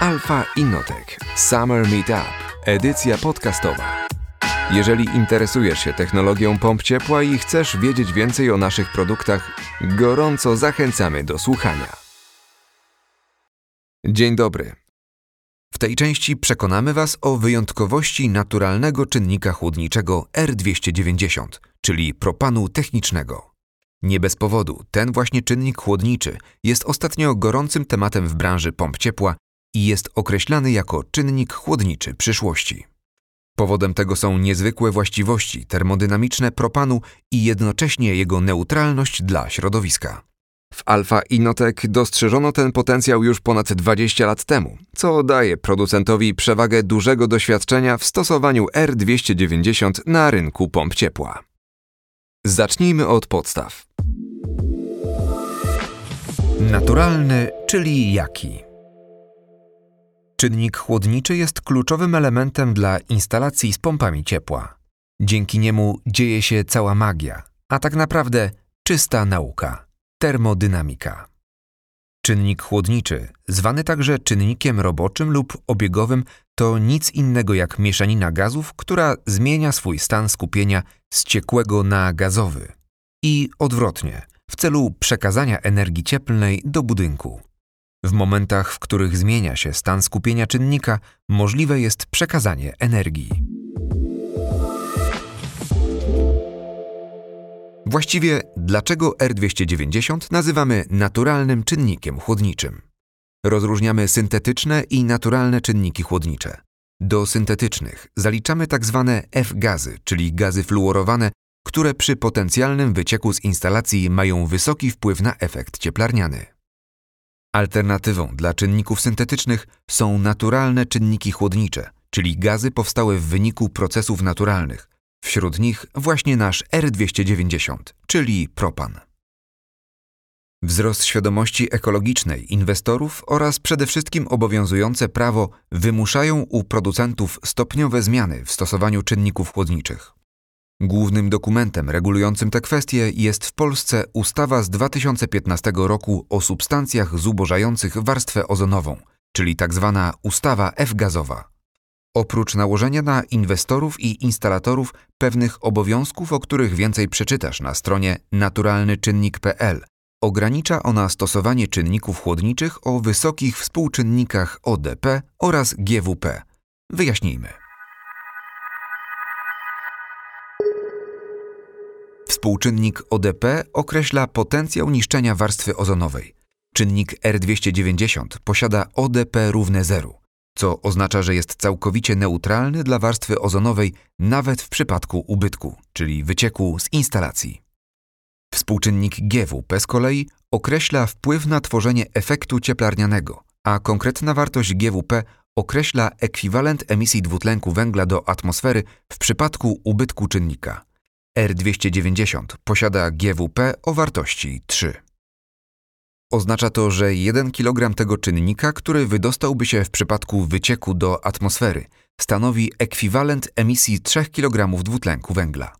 Alfa Innotech Summer Meetup, edycja podcastowa. Jeżeli interesujesz się technologią pomp ciepła i chcesz wiedzieć więcej o naszych produktach, gorąco zachęcamy do słuchania. Dzień dobry. W tej części przekonamy Was o wyjątkowości naturalnego czynnika chłodniczego R290, czyli propanu technicznego. Nie bez powodu ten właśnie czynnik chłodniczy jest ostatnio gorącym tematem w branży pomp ciepła i jest określany jako czynnik chłodniczy przyszłości. Powodem tego są niezwykłe właściwości termodynamiczne propanu i jednocześnie jego neutralność dla środowiska. W Alfa Innotech dostrzeżono ten potencjał już ponad 20 lat temu, co daje producentowi przewagę dużego doświadczenia w stosowaniu R290 na rynku pomp ciepła. Zacznijmy od podstaw. Naturalny, czyli jaki? Czynnik chłodniczy jest kluczowym elementem dla instalacji z pompami ciepła. Dzięki niemu dzieje się cała magia, a tak naprawdę czysta nauka termodynamika. Czynnik chłodniczy, zwany także czynnikiem roboczym lub obiegowym, to nic innego jak mieszanina gazów, która zmienia swój stan skupienia z ciekłego na gazowy i odwrotnie, w celu przekazania energii cieplnej do budynku. W momentach, w których zmienia się stan skupienia czynnika, możliwe jest przekazanie energii. Właściwie, dlaczego R290 nazywamy naturalnym czynnikiem chłodniczym? Rozróżniamy syntetyczne i naturalne czynniki chłodnicze. Do syntetycznych zaliczamy tzw. Tak F-gazy, czyli gazy fluorowane, które przy potencjalnym wycieku z instalacji mają wysoki wpływ na efekt cieplarniany. Alternatywą dla czynników syntetycznych są naturalne czynniki chłodnicze, czyli gazy powstałe w wyniku procesów naturalnych. Wśród nich właśnie nasz R290, czyli propan. Wzrost świadomości ekologicznej inwestorów oraz przede wszystkim obowiązujące prawo wymuszają u producentów stopniowe zmiany w stosowaniu czynników chłodniczych. Głównym dokumentem regulującym te kwestie jest w Polsce ustawa z 2015 roku o substancjach zubożających warstwę ozonową, czyli tzw. Tak ustawa F-gazowa. Oprócz nałożenia na inwestorów i instalatorów pewnych obowiązków, o których więcej przeczytasz na stronie naturalnyczynnik.pl, ogranicza ona stosowanie czynników chłodniczych o wysokich współczynnikach ODP oraz GWP. Wyjaśnijmy. Współczynnik ODP określa potencjał niszczenia warstwy ozonowej. Czynnik R290 posiada ODP równe zeru, co oznacza, że jest całkowicie neutralny dla warstwy ozonowej nawet w przypadku ubytku, czyli wycieku z instalacji. Współczynnik GWP z kolei określa wpływ na tworzenie efektu cieplarnianego, a konkretna wartość GWP określa ekwiwalent emisji dwutlenku węgla do atmosfery w przypadku ubytku czynnika. R290 posiada GWP o wartości 3. Oznacza to, że 1 kg tego czynnika, który wydostałby się w przypadku wycieku do atmosfery, stanowi ekwiwalent emisji 3 kg dwutlenku węgla.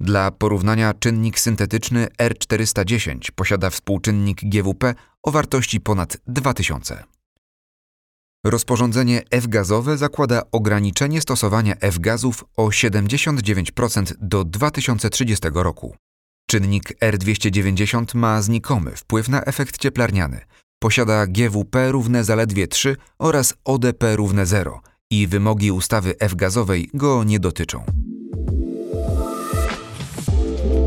Dla porównania czynnik syntetyczny R410 posiada współczynnik GWP o wartości ponad 2000. Rozporządzenie F-gazowe zakłada ograniczenie stosowania F-gazów o 79% do 2030 roku. Czynnik R290 ma znikomy wpływ na efekt cieplarniany. Posiada GWP równe zaledwie 3 oraz ODP równe 0 i wymogi ustawy F-gazowej go nie dotyczą.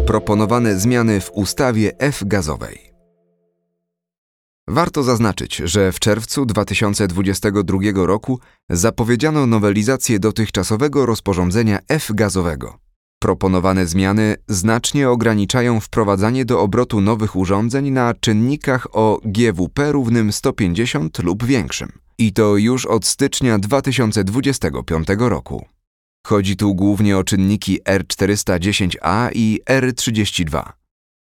Proponowane zmiany w ustawie F-gazowej. Warto zaznaczyć, że w czerwcu 2022 roku zapowiedziano nowelizację dotychczasowego rozporządzenia F-gazowego. Proponowane zmiany znacznie ograniczają wprowadzanie do obrotu nowych urządzeń na czynnikach o GWP równym 150 lub większym. I to już od stycznia 2025 roku. Chodzi tu głównie o czynniki R410A i R32.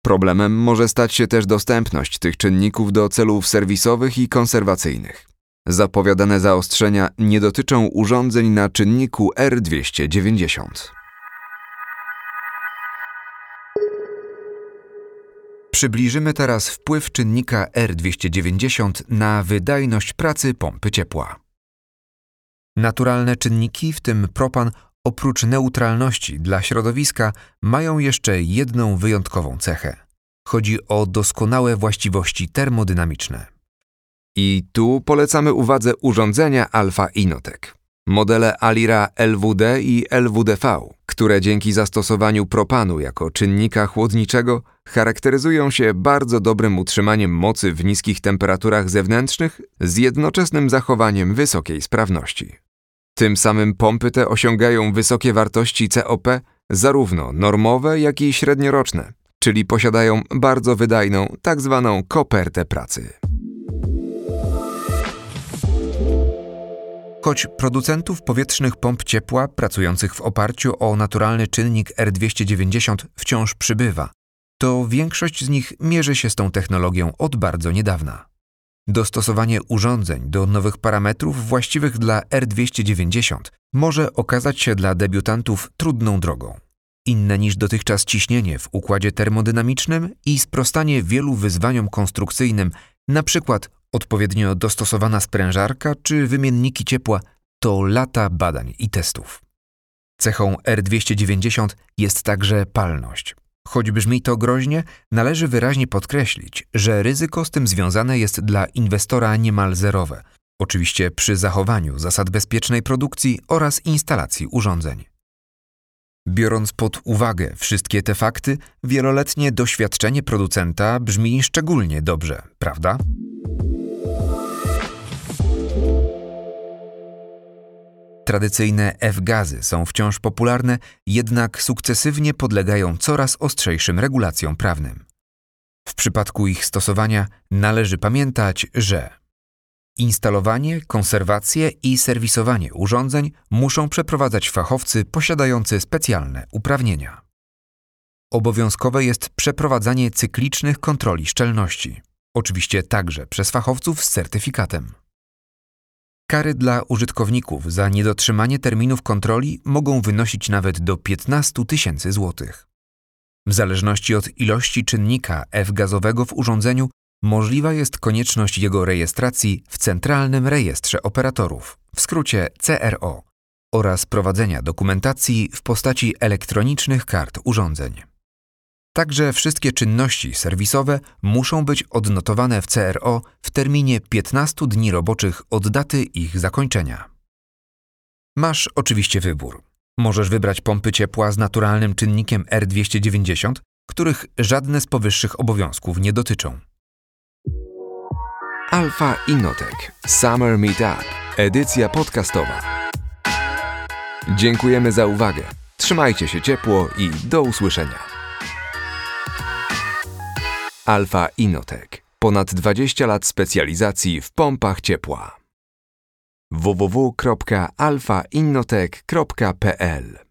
Problemem może stać się też dostępność tych czynników do celów serwisowych i konserwacyjnych. Zapowiadane zaostrzenia nie dotyczą urządzeń na czynniku R290. Przybliżymy teraz wpływ czynnika R290 na wydajność pracy pompy ciepła. Naturalne czynniki, w tym propan, oprócz neutralności dla środowiska, mają jeszcze jedną wyjątkową cechę. Chodzi o doskonałe właściwości termodynamiczne. I tu polecamy uwadze urządzenia Alfa Inotec. Modele Alira LWD i LWDV, które dzięki zastosowaniu propanu jako czynnika chłodniczego charakteryzują się bardzo dobrym utrzymaniem mocy w niskich temperaturach zewnętrznych z jednoczesnym zachowaniem wysokiej sprawności. Tym samym pompy te osiągają wysokie wartości COP, zarówno normowe, jak i średnioroczne, czyli posiadają bardzo wydajną. Tak kopertę pracy. Choć producentów powietrznych pomp ciepła pracujących w oparciu o naturalny czynnik R290 wciąż przybywa, to większość z nich mierzy się z tą technologią od bardzo niedawna. Dostosowanie urządzeń do nowych parametrów właściwych dla R290 może okazać się dla debiutantów trudną drogą. Inne niż dotychczas ciśnienie w układzie termodynamicznym i sprostanie wielu wyzwaniom konstrukcyjnym, np. odpowiednio dostosowana sprężarka czy wymienniki ciepła, to lata badań i testów. Cechą R290 jest także palność. Choć brzmi to groźnie, należy wyraźnie podkreślić, że ryzyko z tym związane jest dla inwestora niemal zerowe, oczywiście przy zachowaniu zasad bezpiecznej produkcji oraz instalacji urządzeń. Biorąc pod uwagę wszystkie te fakty, wieloletnie doświadczenie producenta brzmi szczególnie dobrze, prawda? Tradycyjne F-gazy są wciąż popularne, jednak sukcesywnie podlegają coraz ostrzejszym regulacjom prawnym. W przypadku ich stosowania należy pamiętać, że instalowanie, konserwację i serwisowanie urządzeń muszą przeprowadzać fachowcy posiadający specjalne uprawnienia. Obowiązkowe jest przeprowadzanie cyklicznych kontroli szczelności, oczywiście także przez fachowców z certyfikatem. Kary dla użytkowników za niedotrzymanie terminów kontroli mogą wynosić nawet do 15 tysięcy złotych. W zależności od ilości czynnika F-gazowego w urządzeniu możliwa jest konieczność jego rejestracji w Centralnym Rejestrze Operatorów, w skrócie CRO, oraz prowadzenia dokumentacji w postaci elektronicznych kart urządzeń. Także wszystkie czynności serwisowe muszą być odnotowane w CRO w terminie 15 dni roboczych od daty ich zakończenia. Masz oczywiście wybór. Możesz wybrać pompy ciepła z naturalnym czynnikiem R290, których żadne z powyższych obowiązków nie dotyczą. Alfa Innotech Summer Meetup, edycja podcastowa. Dziękujemy za uwagę. Trzymajcie się ciepło i do usłyszenia. Alfa Innotech. Ponad 20 lat specjalizacji w pompach ciepła. www.alfainnotech.pl